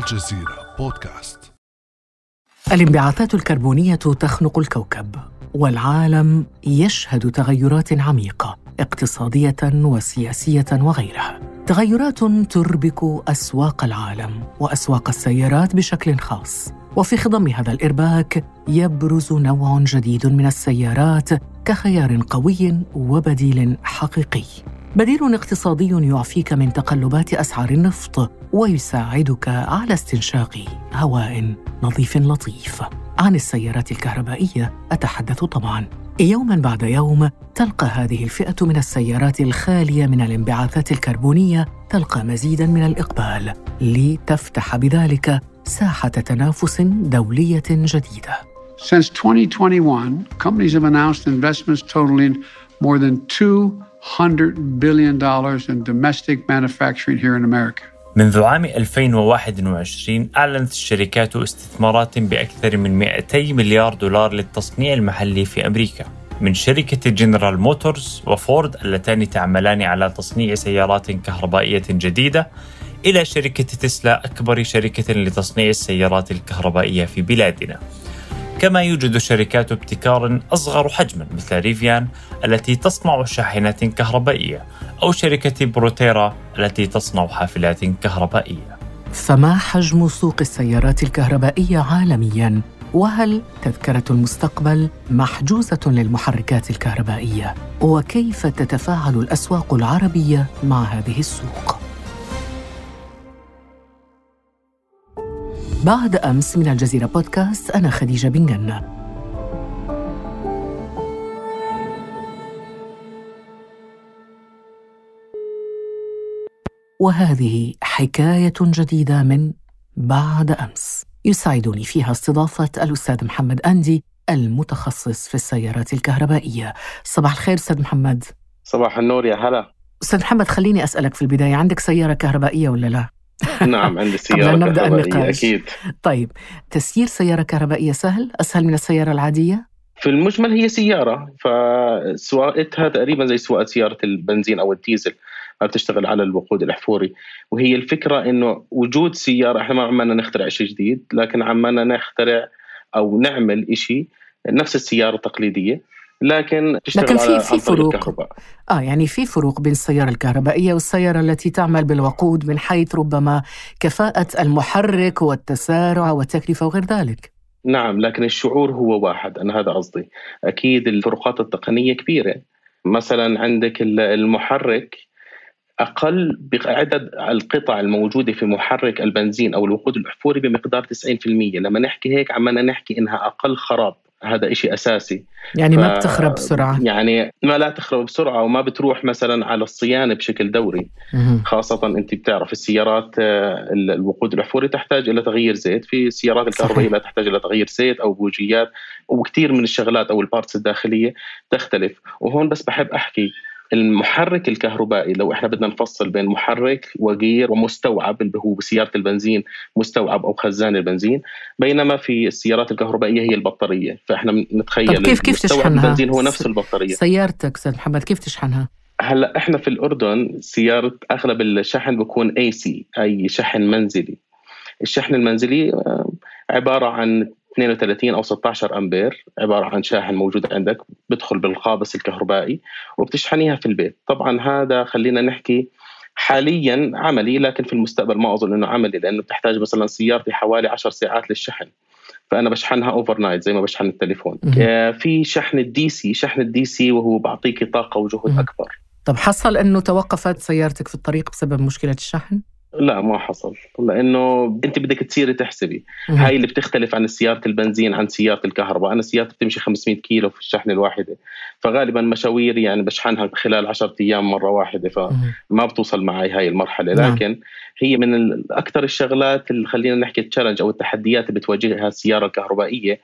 الجزيرة بودكاست. الانبعاثات الكربونية تخنق الكوكب والعالم يشهد تغيرات عميقة اقتصادية وسياسية وغيرها. تغيرات تربك أسواق العالم وأسواق السيارات بشكل خاص. وفي خضم هذا الإرباك يبرز نوع جديد من السيارات كخيار قوي وبديل حقيقي. بديل اقتصادي يعفيك من تقلبات أسعار النفط ويساعدك على استنشاق هواء نظيف لطيف. عن السيارات الكهربائية أتحدث طبعا. يوما بعد يوم تلقى هذه الفئة من السيارات الخالية من الانبعاثات الكربونية تلقى مزيدا من الإقبال. لتفتح بذلك ساحة تنافس دولية جديدة. Since 2021, companies have announced investments totaling more than $200 billion in domestic manufacturing here in America. منذ عام 2021 أعلنت الشركات استثمارات بأكثر من 200 مليار دولار للتصنيع المحلي في أمريكا. من شركة جنرال موتورز وفورد اللتان تعملان على تصنيع سيارات كهربائية جديدة إلى شركة تسلا أكبر شركة لتصنيع السيارات الكهربائية في بلادنا. كما يوجد شركات ابتكار أصغر حجما مثل ريفيان التي تصنع شاحنات كهربائية أو شركة بروتيرا التي تصنع حافلات كهربائية. فما حجم سوق السيارات الكهربائية عالميا؟ وهل تذكرة المستقبل محجوزة للمحركات الكهربائية؟ وكيف تتفاعل الأسواق العربية مع هذه السوق؟ بعد أمس من الجزيرة بودكاست أنا خديجة بن جنه وهذه حكاية جديدة من بعد أمس. يسعدني فيها استضافة الأستاذ محمد أندي المتخصص في السيارات الكهربائية. صباح الخير أستاذ محمد. صباح النور يا هلا. أستاذ محمد خليني أسألك في البداية عندك سيارة كهربائية ولا لا؟ نعم عندي قبل سيارة أن نبدأ كهربائية النقاش. أكيد. طيب تسيير سيارة كهربائية سهل؟ أسهل من السيارة العادية؟ في المجمل هي سيارة فسواقتها تقريبا زي سواقة سيارة البنزين أو الديزل ما بتشتغل على الوقود الأحفوري. وهي الفكرة إنه وجود سيارة إحنا ما عمالنا نخترع شيء جديد لكن عمالنا نخترع أو نعمل شيء نفس السيارة التقليدية. لكن تشتغل لكن في- في فروق. الكهرباء. آه يعني في فروق بين السيارة الكهربائية والسيارة التي تعمل بالوقود من حيث ربما كفاءة المحرك والتسارع والتكلفة وغير ذلك. نعم لكن الشعور هو واحد أنا هذا قصدي. أكيد الفروقات التقنية كبيرة. مثلا عندك ال- المحرك أقل بعدد القطع الموجودة في محرك البنزين أو الوقود الأحفوري بمقدار 90% لما نحكي هيك عمالنا نحكي إنها أقل خراب. هذا إشي أساسي. يعني ما بتخرب بسرعة. يعني ما لا تخرب بسرعة وما بتروح مثلا على الصيانة بشكل دوري. مهم. خاصة أنت بتعرف السيارات آه، ال- الوقود الأحفوري تحتاج إلى تغيير زيت. في السيارات الكهربائية. لا تحتاج إلى تغيير زيت أو بوجيات وكثير من الشغلات أو ال parts الداخلية تختلف. وهون بس بحب أحكي المحرك الكهربائي لو إحنا بدنا نفصل بين محرك وغير ومستوعب اللي هو بسيارة البنزين مستوعب أو خزان البنزين بينما في السيارات الكهربائية هي البطارية. فإحنا نتخيل طب كيف- كيف تشحنها؟ البنزين هو نفس البطارية. سيارتك أستاذ محمد كيف تشحنها؟ هلأ إحنا في الأردن سيارة أغلب الشحن بيكون AC أي شحن منزلي. الشحن المنزلي آه، عبارة عن 32 أو 16 أمبير عبارة عن شاحن موجود عندك بدخل بالقابس الكهربائي وبتشحنيها في البيت. طبعا هذا خلينا نحكي حاليا عملي لكن في المستقبل ما أظن إنه عملي لأنه بتحتاج مثلا سيارتي حوالي 10 ساعات للشحن. فأنا بشحنها overnight زي ما بشحن التليفون. آه، في شحن ال DC شحن ال DC وهو بعطيكي طاقة وجهد. أكبر. طب حصل إنه توقفت سيارتك في الطريق بسبب مشكلة الشحن؟ لا ما حصل لأنه أنت بدك تصيري تحسبي. هاي اللي بتختلف عن سيارة البنزين عن سيارة الكهرباء أنا سيارتي بتمشي 500 كيلو في الشحنه الواحدة فغالبا مشاوير يعني بشحنها خلال 10 أيام مرة واحدة فما. بتوصل معي هاي المرحلة نعم. لكن هي من أكثر الشغلات اللي خلينا نحكي ال challenge أو التحديات اللي بتواجهها السيارة الكهربائية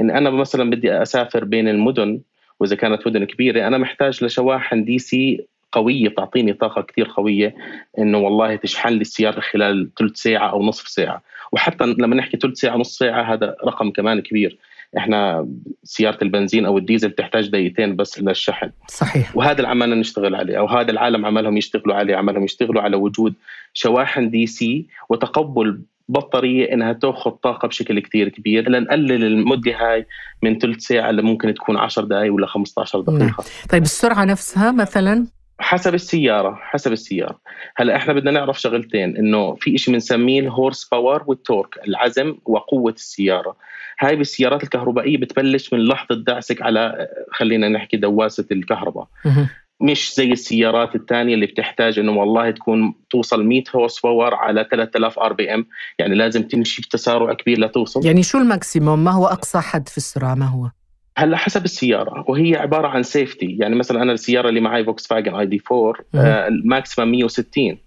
إن أنا مثلا بدي أسافر بين المدن وإذا كانت مدن كبيرة أنا محتاج لشواحن DC قوية تعطيني طاقة كثير قوية إنه والله تشحن لي السيارة خلال ثلث ساعة أو نصف ساعة. وحتى لما نحكي ثلث ساعة نصف ساعة هذا رقم كمان كبير. إحنا سيارة البنزين أو الديزل بتحتاج دقيقتين بس للشحن. صحيح. وهذا اللي عمالنا نشتغل عليه أو هذا العالم عمالهم يشتغلوا عليه عمالهم يشتغلوا على وجود شواحن دي سي وتقبل بطارية إنها تأخذ طاقة بشكل كتير كبير. لنقلل المدة هاي من ثلث ساعة اللي ممكن تكون 10 دقائق ولا 15 دقيقة. نعم. طيب السرعة نفسها مثلا؟ حسب السيارة حسب السيارة. هلا إحنا بدنا نعرف شغلتين إنه في شيء بنسميه ال horse power وال torque العزم وقوة السيارة. هاي بالسيارات الكهربائية بتبلش من لحظة دعسك على خلينا نحكي دواسة الكهرباء. مش زي السيارات الثانية اللي بتحتاج إنه والله تكون توصل 100 horse power على 3000 RPM يعني لازم تمشي بتسارع كبير لتوصل. يعني شو ال maximum؟ ما هو أقصى حد في السرعه ما هو؟ هلا حسب السيارة وهي عبارة عن safety يعني مثلا أنا السيارة اللي معي فوكس فاجن ID 4 آه ال maximum 160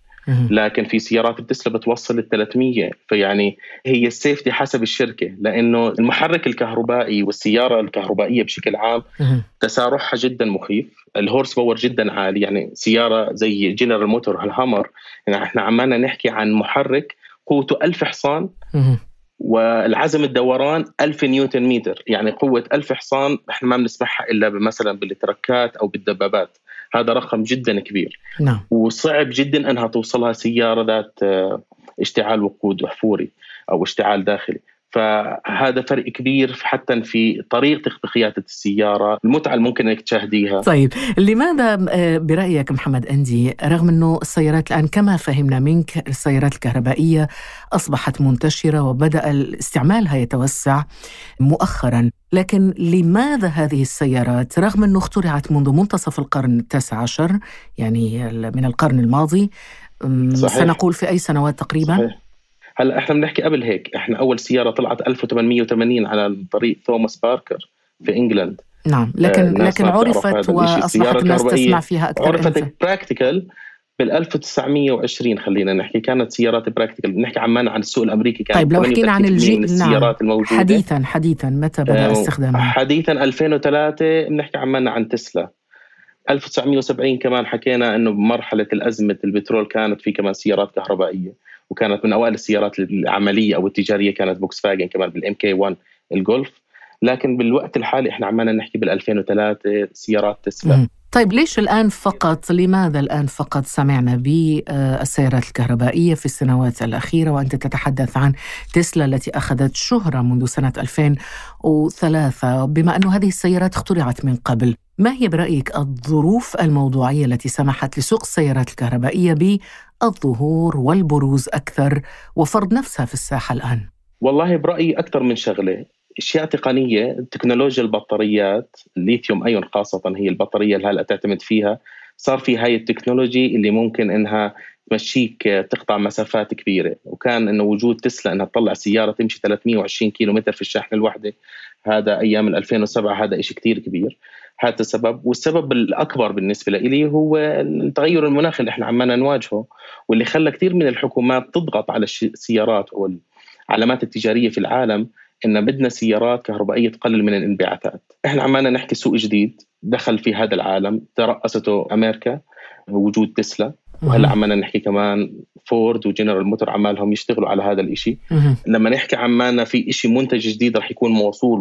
لكن في سيارات التسلا بتوصل ال 300 فيعني هي ال safety حسب الشركة لأنه المحرك الكهربائي والسيارة الكهربائية بشكل عام تسارعها جدا مخيف. ال horse power جدا عالي. يعني سيارة زي جنرال موتور الهامر يعني إحنا عمالنا نحكي عن محرك قوته 1000 حصان. والعزم الدوران 1000 نيوتن متر يعني قوة 1000 حصان إحنا ما بنسمعها إلا مثلا بالتركات أو بالدبابات. هذا رقم جدا كبير. نعم. وصعب جدا أنها توصلها سيارة ذات آه، اشتعال وقود احفوري أو اشتعال داخلي. فهذا فرق كبير حتى في طريقتك بقيادة السيارة المتعة اللي ممكن إنك تشاهديها طيب لماذا آه، برأيك محمد أندي رغم أنه السيارات الآن كما فهمنا منك السيارات الكهربائية أصبحت منتشرة وبدأ استعمالها يتوسع مؤخرا لكن لماذا هذه السيارات رغم أنه اخترعت منذ منتصف القرن التاسع عشر يعني من القرن الماضي صحيح. سنقول في أي سنوات تقريبا صحيح. هلا إحنا بنحكي قبل هيك إحنا أول سيارة طلعت 1880 على طريق توماس باركر في إنجلند نعم لكن آه لكن عرفت وأصبحت الناس تسمع فيها أكثر عرفت practical بال 1920 خلينا نحكي كانت سيارات practical بنحكي عمالنا عن السوق الأمريكي كانت طيب لو حكينا عن الجيل نعم. السيارات نعم. الموجودة حديثا حديثا متى بدأ آه استخدامها؟ حديثا 2003 بنحكي عمالنا عن تسلا 1970 كمان حكينا إنه بمرحله الأزمة البترول كانت في كمان سيارات كهربائية وكانت من أوائل السيارات العملية أو التجارية كانت فوكس فاجن كمان بال MK 1 الجولف. لكن بالوقت الحالي إحنا عمالنا نحكي بال 2003 سيارات تسلا. طيب ليش الآن فقط لماذا الآن فقط سمعنا بالسيارات الكهربائية في السنوات الأخيرة؟ وأنت تتحدث عن تسلا التي أخذت شهرة منذ سنة 2003 بما أن هذه السيارات اخترعت من قبل. ما هي برأيك الظروف الموضوعية التي سمحت لسوق السيارات الكهربائية بالظهور والبروز أكثر وفرض نفسها في الساحة الآن؟ والله برأيي أكثر من شغلة. أشياء تقنية تكنولوجيا البطاريات الليثيوم أيون خاصة هي البطارية اللي هلأ تعتمد فيها. صار في هاي التكنولوجي اللي ممكن إنها تمشيك تقطع مسافات كبيرة. وكان إنه وجود تسلا إنها تطلع سيارة تمشي 320 كيلو متر في الشاحنه الواحده هذا أيام 2007 هذا شيء كثير كبير. هذا السبب. والسبب الأكبر بالنسبة لي هو التغير المناخي اللي إحنا عمالنا نواجهه واللي خلى كثير من الحكومات تضغط على السيارات أو العلامات التجارية في العالم إن بدنا سيارات كهربائية تقلل من الانبعاثات. إحنا عمالنا نحكي سوق جديد دخل في هذا العالم ترأسته أمريكا وجود تسلا. وهلا عمالنا نحكي كمان فورد وجنرال موتور عمالهم يشتغلوا على هذا الإشي. لما نحكي عمالنا في إشي منتج جديد رح يكون موصول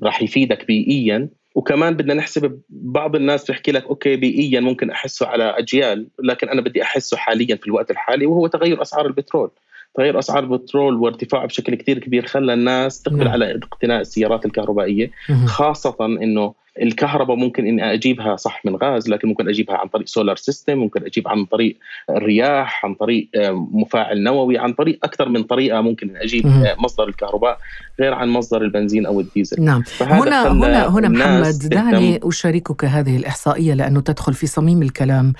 وراح يفيدك بيئيا وكمان بدنا نحسب بعض الناس بيحكي لك okay بيئيا ممكن أحسه على أجيال لكن أنا بدي أحسه حاليا في الوقت الحالي وهو تغير أسعار البترول. تغير أسعار البترول وارتفاعه بشكل كثير كبير خلى الناس تقبل نعم. على اقتناء السيارات الكهربائية خاصة إنه الكهرباء ممكن إني أجيبها صح من غاز لكن ممكن أجيبها عن طريق solar system ممكن أجيب عن طريق الرياح عن طريق آه، مفاعل نووي عن طريق أكثر من طريقة ممكن أجيب آه، مصدر الكهرباء غير عن مصدر البنزين أو الديزل. نعم. هنا هنا هنا محمد دعني أشاركك هذه الإحصائية لأنه تدخل في صميم الكلام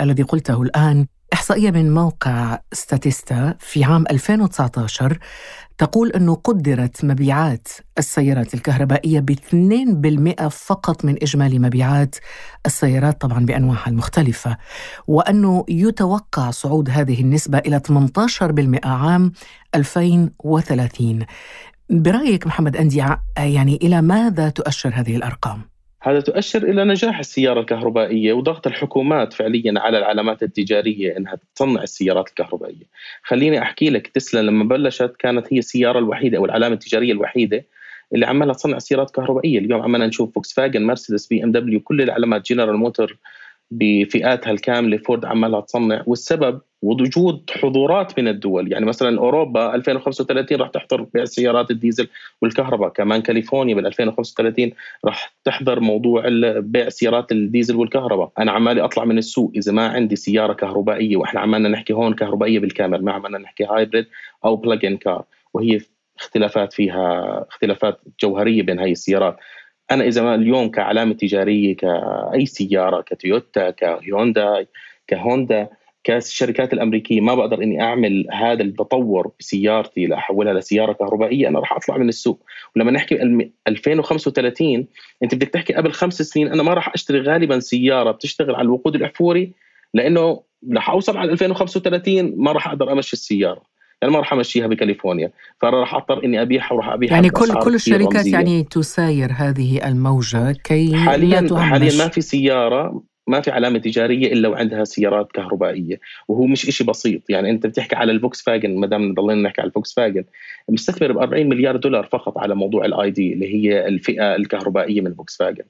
الذي قلته الآن. إحصائية من موقع ستاتيستا في عام 2019 تقول أنه قدرت مبيعات السيارات الكهربائية ب 2% فقط من إجمالي مبيعات السيارات طبعا بأنواعها المختلفة وأنه يتوقع صعود هذه النسبة إلى 18% عام 2030 برأيك محمد أندي يعني إلى ماذا تؤشر هذه الأرقام؟ هذا تؤشر إلى نجاح السيارة الكهربائية وضغط الحكومات فعليا على العلامات التجارية إنها تصنع السيارات الكهربائية. خليني أحكي لك تسلا لما بلشت كانت هي السيارة الوحيدة أو العلامة التجارية الوحيدة اللي عمالها تصنع سيارات كهربائية، اليوم عمالنا نشوف فوكس فاجن، مرسيدس، بي إم دبليو، كل العلامات جنرال موتور بفئاتها الكاملة، فورد عمالها تصنع، والسبب ووجود حضورات من الدول. يعني مثلا أوروبا 2035 راح تحظر بيع سيارات الديزل والكهرباء. كمان كاليفورنيا بال 2035 راح تحظر موضوع بيع سيارات الديزل والكهرباء. أنا عمالي أطلع من السوق إذا ما عندي سيارة كهربائية وإحنا عمالنا نحكي هون كهربائية بالكامل ما عمالنا نحكي hybrid أو plug-in car وهي اختلافات فيها اختلافات جوهرية بين هاي السيارات. أنا إذا ما اليوم كعلامة تجارية كأي سيارة كتويوتا كهيونداي كهوندا كالشركات الأمريكية ما بقدر إني أعمل هذا التطور بسيارتي لاحولها لسيارة كهربائية أنا راح أطلع من السوق. ولما نحكي 2035 أنت بدك تحكي قبل خمس سنين أنا ما راح أشتري غالبا سيارة بتشتغل على الوقود الأحفوري لأنه رح أوصل على 2035 ما راح أقدر أمشي السيارة. يعني ما راح أمشيها بكاليفورنيا. فأنا راح أضطر إني أبيعها وراح أبيعها يعني كل كل الشركات يعني تساير هذه الموجة كي حاليا لا حاليا ما في سيارة ما في علامة تجارية إلا وعندها سيارات كهربائية وهو مش شيء بسيط. يعني أنت بتحكي على الفوكس فاجن ما دام ضلينا نحكي على الفوكس فاجن مستثمر ب 40 مليار دولار فقط على موضوع ال ID اللي هي الفئة الكهربائية من فوكس فاجن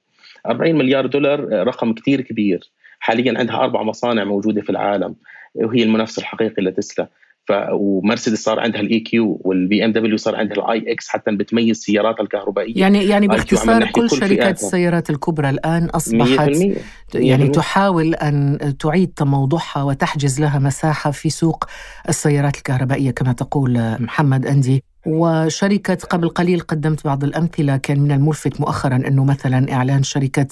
40 مليار دولار رقم كثير كبير. حاليا عندها أربع مصانع موجودة في العالم وهي المنافس الحقيقي لتسلا. ف ومرسيدس صار عندها ال EQ والبي إم دبليو صار عندها ال iX حتى بتميز سياراتها الكهربائية. يعني يعني باختصار كل, كل شركات السيارات الكبرى الآن أصبحت 100% يعني 100%. تحاول أن تعيد تموضعها وتحجز لها مساحة في سوق السيارات الكهربائية كما تقول محمد أندي. وشركة قبل قليل قدمت بعض الأمثلة كان من الملفت مؤخرا أنه مثلا إعلان شركة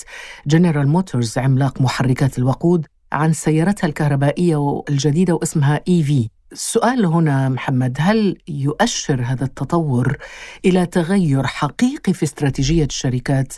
جنرال موتورز عملاق محركات الوقود عن سيارتها الكهربائية الجديدة واسمها EV السؤال هنا محمد هل يؤشر هذا التطور إلى تغير حقيقي في استراتيجية الشركات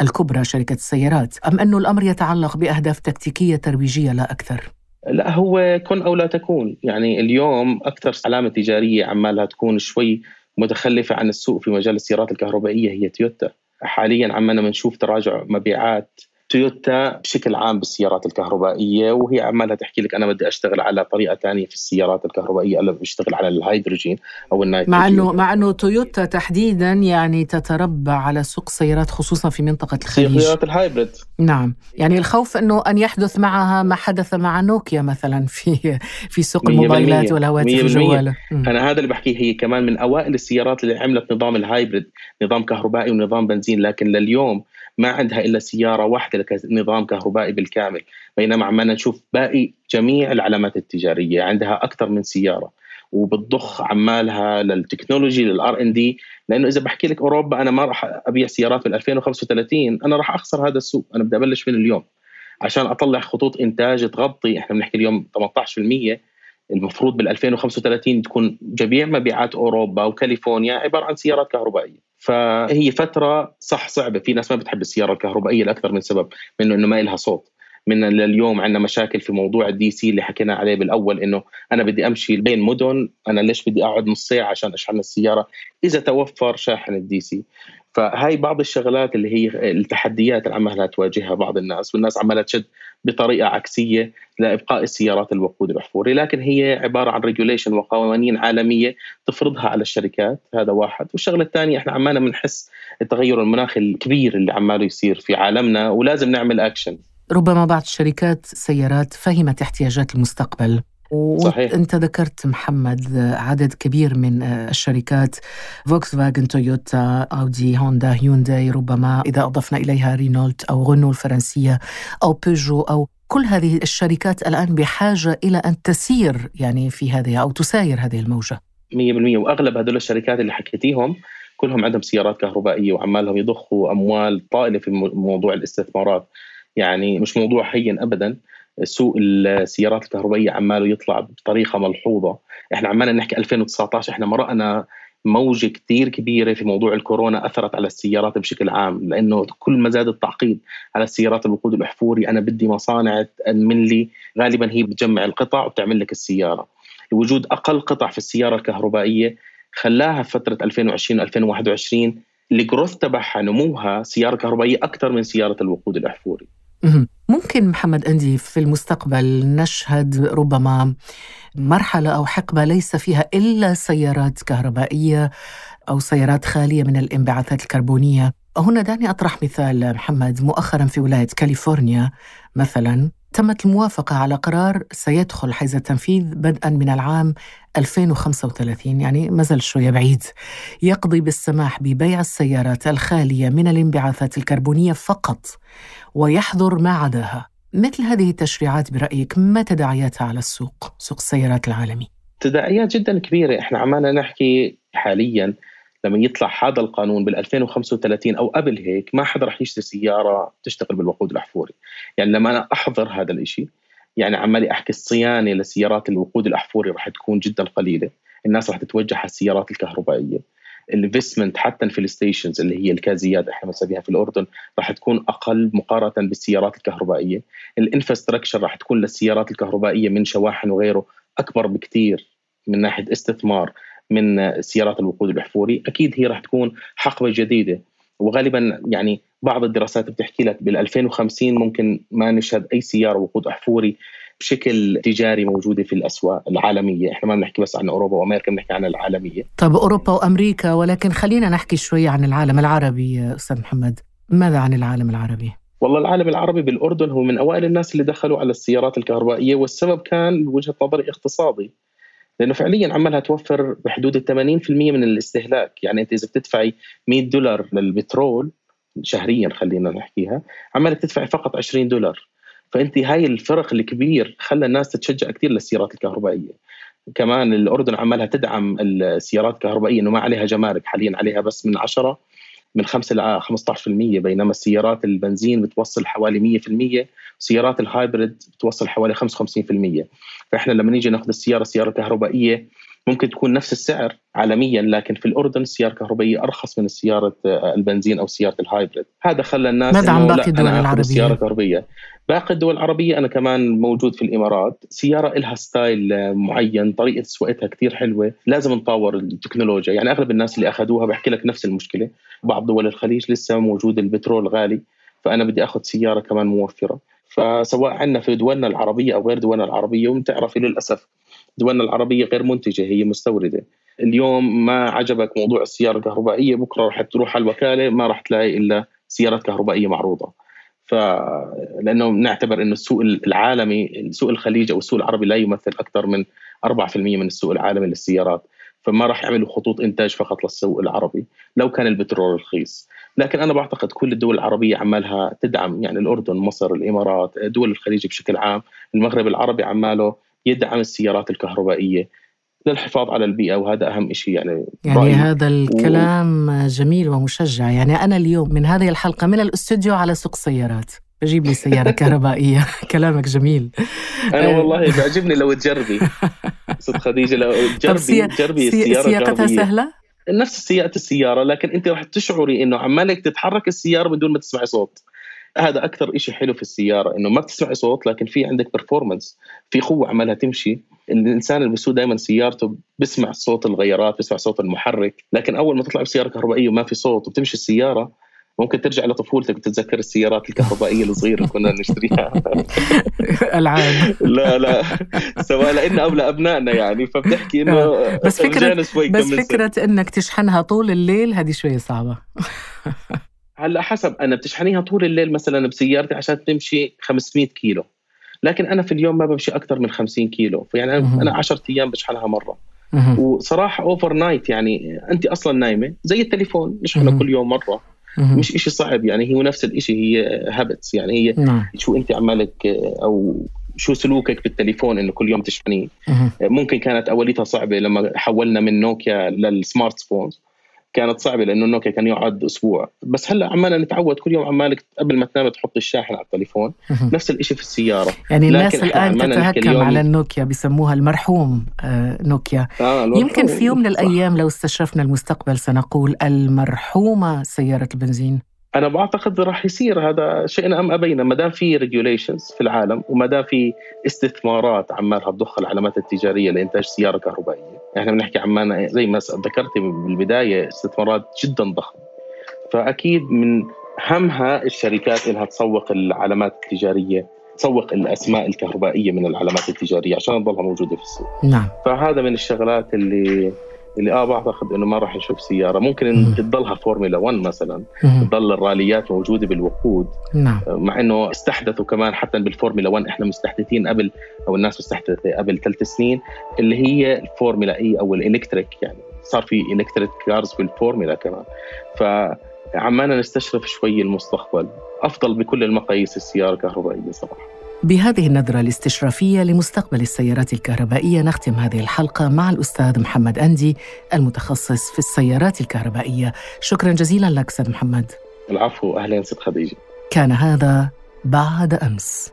الكبرى شركة السيارات أم انه الأمر يتعلق بأهداف تكتيكية ترويجية لا أكثر؟ لا هو كن أو لا تكون يعني اليوم أكثر علامه تجارية عمالها تكون شوي متخلفة عن السوق في مجال السيارات الكهربائية هي تويوتا حاليا عمالنا بنشوف تراجع مبيعات تويوتا بشكل عام بالسيارات الكهربائية وهي عمالها تحكي لك أنا بدي أشتغل على طريقة ثانية في السيارات الكهربائية أنا بشتغل على الهيدروجين أو النيتروجين. مع انه مع إنه تويوتا تحديدا يعني تتربع على سوق السيارات خصوصا في منطقة الخليج. سيارات ال hybrid. نعم. يعني الخوف إنه أن يحدث معها ما حدث مع نوكيا مثلا في في سوق الموبايلات والهواتف الجوال أنا هذا اللي بحكيه هي كمان من أوائل السيارات اللي عملت نظام ال hybrid نظام كهربائي ونظام بنزين لكن لليوم ما عندها إلا سيارة واحدة نظام كهربائي بالكامل بينما عمالنا نشوف باقي جميع العلامات التجارية عندها أكثر من سيارة وبتضخ عمالها لل technology لل R&D لأنه إذا بحكي لك أوروبا أنا ما راح أبيع سيارات بال 2035 أنا راح أخسر هذا السوق أنا بدي أبلش من اليوم. عشان أطلع خطوط إنتاج تغطي إحنا بنحكي اليوم 18% المفروض بال 2035 تكون جميع مبيعات أوروبا وكاليفورنيا عبارة عن سيارات كهربائية. فهي فترة صح صعبة. في ناس ما بتحب السيارة الكهربائية لأكثر من سبب منه إنه ما لها صوت. من لليوم عندنا مشاكل في موضوع ال DC اللي حكينا عليه بالأول إنه أنا بدي أمشي بين مدن أنا ليش بدي أقعد نص ساعة عشان أشحن السيارة؟ إذا توفر شاحن ال DC فهاي بعض الشغلات اللي هي التحديات اللي عمالها تواجهها بعض الناس والناس عمالها تشد بطريقة عكسية لإبقاء السيارات الوقود الاحفوري لكن هي عبارة عن regulation وقوانين عالمية تفرضها على الشركات هذا واحد. والشغلة الثانية إحنا عمالنا بنحس التغير المناخي الكبير اللي عماله يصير في عالمنا ولازم نعمل اكشن ربما بعض الشركات السيارات فهمت احتياجات المستقبل. صحيح. وانت ذكرت محمد عدد كبير من الشركات فوكس فاجن تويوتا أودي هوندا هيونداي ربما إذا أضفنا إليها رينولت أو رونو الفرنسية أو بيجو أو كل هذه الشركات الآن بحاجة إلى أن تسير يعني في هذه أو تساير هذه الموجة. 100% وأغلب هذول الشركات اللي حكيتيهم كلهم عندهم سيارات كهربائية وعمالهم يضخوا أموال طائلة في موضوع الاستثمارات. يعني مش موضوع هين ابدا. سوق السيارات الكهربائية عماله يطلع بطريقة ملحوظة. إحنا عمالنا نحكي 2019 إحنا مرقنا موجة كثير كبيرة في موضوع الكورونا أثرت على السيارات بشكل عام لأنه كل ما زاد التعقيد على السيارات الوقود الأحفوري أنا بدي مصانع تأمن لي غالبا هي بتجمع القطع وبتعمل لك السيارة. وجود أقل قطع في السيارة الكهربائية خلاها فترة 2020 2021 الجروث تبعها نموها سيارة كهربائية أكثر من سيارة الوقود الأحفوري. ممكن محمد أندي في المستقبل نشهد ربما مرحلة أو حقبة ليس فيها إلا سيارات كهربائية أو سيارات خالية من الانبعاثات الكربونية. هنا دعني أطرح مثال محمد مؤخرا في ولاية كاليفورنيا مثلا تمت الموافقة على قرار سيدخل حيز التنفيذ بدءا من العام 2035 يعني ما زال شوية بعيد. يقضي بالسماح ببيع السيارات الخالية من الانبعاثات الكربونية فقط. ويحظر ما عداها. مثل هذه التشريعات برأيك ما تداعياتها على السوق سوق السيارات العالمي؟ تداعيات جدا كبيرة. إحنا عمالنا نحكي حاليا لما يطلع هذا القانون بال 2035 أو قبل هيك ما حدا رح يشتري سيارة تشتغل بالوقود الأحفوري. يعني لما أنا أحضر هذا الشيء يعني عمالي أحكي الصيانة لسيارات الوقود الأحفوري رح تكون جدا قليلة. الناس رح تتوجه على السيارات الكهربائية. ال investment حتى في ال stations اللي هي الكازيات إحنا بنسميها في الأردن راح تكون أقل مقارنة بالسيارات الكهربائية. ال infrastructure راح تكون للسيارات الكهربائية من شواحن وغيره أكبر بكثير من ناحية استثمار من سيارات الوقود الأحفوري. أكيد هي راح تكون حقبة جديدة. وغالبا يعني بعض الدراسات بتحكي لك بال 2050 ممكن ما نشهد أي سيارة وقود أحفوري بشكل تجاري موجودة في الأسواق العالمية، إحنا ما بنحكي بس عن أوروبا وأمريكا بنحكي عن العالمية. طيب أوروبا وأمريكا ولكن خلينا نحكي شوي عن العالم العربي أستاذ محمد، ماذا عن العالم العربي؟ والله العالم العربي بالأردن هو من أوائل الناس اللي دخلوا على السيارات الكهربائية والسبب كان بوجهه نظري اقتصادي. لأنه فعليا عمالها توفر بحدود ال 80% من الاستهلاك، يعني أنت إذا بتدفعي 100 دولار للبترول شهريا خلينا نحكيها، عمالك تدفعي فقط 20 دولار. فأنت هاي الفرق الكبير خلى الناس تتشجع كثير للسيارات الكهربائية. كمان الأردن عمالها تدعم السيارات الكهربائية إنه ما عليها جمارك حاليا عليها بس من 10 من 5 ل 15% بينما السيارات البنزين بتوصل حوالي 100% سيارات ال hybrid بتوصل حوالي 55% فإحنا لما نيجي ناخذ السيارة سيارة كهربائية ممكن تكون نفس السعر عالميا لكن في الأردن السيارة الكهربائية أرخص من السياره البنزين أو سيارة ال hybrid. هذا خلى الناس ماذا عن باقي الدول العربية؟ سياره كهربائيه باقي الدول العربية أنا كمان موجود في الإمارات. سيارة لها ستايل معين طريقة سواقتها كثير حلوة. لازم نطور التكنولوجيا. يعني أغلب الناس اللي أخذوها بحكي لك نفس المشكلة. بعض دول الخليج لسه موجود البترول غالي. فأنا بدي أخذ سيارة كمان موفرة. فسواء عندنا في دولنا العربية أو غير دولنا العربية وبتعرفي للأسف دولنا العربية غير منتجة هي مستوردة. اليوم ما عجبك موضوع السيارة الكهربائية بكرة رح تروح على الوكالة ما رح تلاقي إلا سيارات كهربائية معروضة. ف لأنه نعتبر إنه السوق العالمي سوق الخليج أو السوق العربي لا يمثل أكثر من 4% من السوق العالمي للسيارات. فما راح يعملوا خطوط إنتاج فقط للسوق العربي لو كان البترول رخيص. لكن أنا بعتقد كل الدول العربية عمالها تدعم يعني الأردن مصر الإمارات دول الخليج بشكل عام. المغرب العربي عماله يدعم السيارات الكهربائية للحفاظ على البيئة وهذا أهم شيء يعني يعني رأيي. هذا الكلام و... جميل ومشجع. يعني أنا اليوم من هذه الحلقة من الاستوديو على سوق سيارات بجيب لي سيارة كهربائية. كلامك جميل. أنا والله بيعجبني لو تجربي. ست خديجة لو تجربي سي... تجربي السيارة سياقتها سهلة؟ نفس سياقة السيارة لكن أنت راح تشعري إنه عمالك تتحرك السيارة بدون ما تسمعي صوت. هذا أكثر شيء حلو في السيارة إنه ما بتسمعي صوت لكن في عندك performance في قوة عمالها تمشي. الإنسان اللي بيسوق دائما سيارته بسمع صوت الغيارات بسمع صوت المحرك لكن أول ما تطلع بسيارة كهربائية وما في صوت وبتمشي السيارة ممكن ترجع لطفولتك وتتذكر السيارات الكهربائية الصغيرة اللي كنا نشتريها. العاب. لا لا. سواء لنا أو لأبنائنا يعني فبتحكي إنه آه. بس فكره بس فكرة إنك تشحنها طول الليل هذه شوي صعبة. هلا حسب أنا بتشحنيها طول الليل مثلا بسيارتي عشان تمشي 500 كيلو لكن أنا في اليوم ما بمشي أكثر من 50 كيلو فيعني أنا 10 أيام بشحنها مرة. وصراحة overnight يعني انت أصلا نايمة زي التليفون نشحنه كل يوم مرة. مش إشي صعب يعني هو نفس الإشي هي habits يعني هي نعم. شو انت عمالك أو شو سلوكك بالتليفون إنه كل يوم تشحنيه. ممكن كانت أوليتها صعبة لما حولنا من نوكيا لل smartphones كانت صعبة لأنه نوكيا كان يقعد أسبوع. بس هلأ عمالنا نتعود كل يوم عمالك قبل ما تنام تحط الشاحن على التليفون. نفس الشيء في السيارة. يعني الناس الآن تتهكم على النوكيا بيسموها المرحوم آه نوكيا آه يمكن في يوم من الأيام لو استشرفنا المستقبل سنقول المرحومة سيارة البنزين. أنا بعتقد راح يصير هذا شئنا أم أبينا ما دام في ريجوليشنز في العالم وما دام في استثمارات عمالها تضخ العلامات التجارية لإنتاج سيارة كهربائية، إحنا بنحكي عمان زي ما ذكرتي بالبداية استثمارات جدا ضخمة. فأكيد من همها الشركات إنها تسوق العلامات التجارية تسوق الأسماء الكهربائية من العلامات التجارية عشان تضلها موجودة في السوق. نعم. فهذا من الشغلات اللي اللي آه بعتقد إنه ما راح نشوف سيارة. ممكن مم. تضلها فورمولا 1 مثلا. تضل الراليات موجودة بالوقود. نعم. مع إنه استحدثوا كمان حتى بالفورمولا 1 إحنا مستحدثين قبل أو الناس مستحدثة قبل ثلاث سنين اللي هي الفورمولا E أو ال electric يعني. صار في electric cars في الفورمولا كمان. فعمالنا نستشرف شوي المستقبل. أفضل بكل المقاييس السيارة الكهربائية صراحة. بهذه النظرة الاستشرافية لمستقبل السيارات الكهربائية نختم هذه الحلقة مع الأستاذ محمد أندي المتخصص في السيارات الكهربائية. شكرا جزيلا لك أستاذ محمد. العفو أهلا ست خديجة. كان هذا بعد أمس.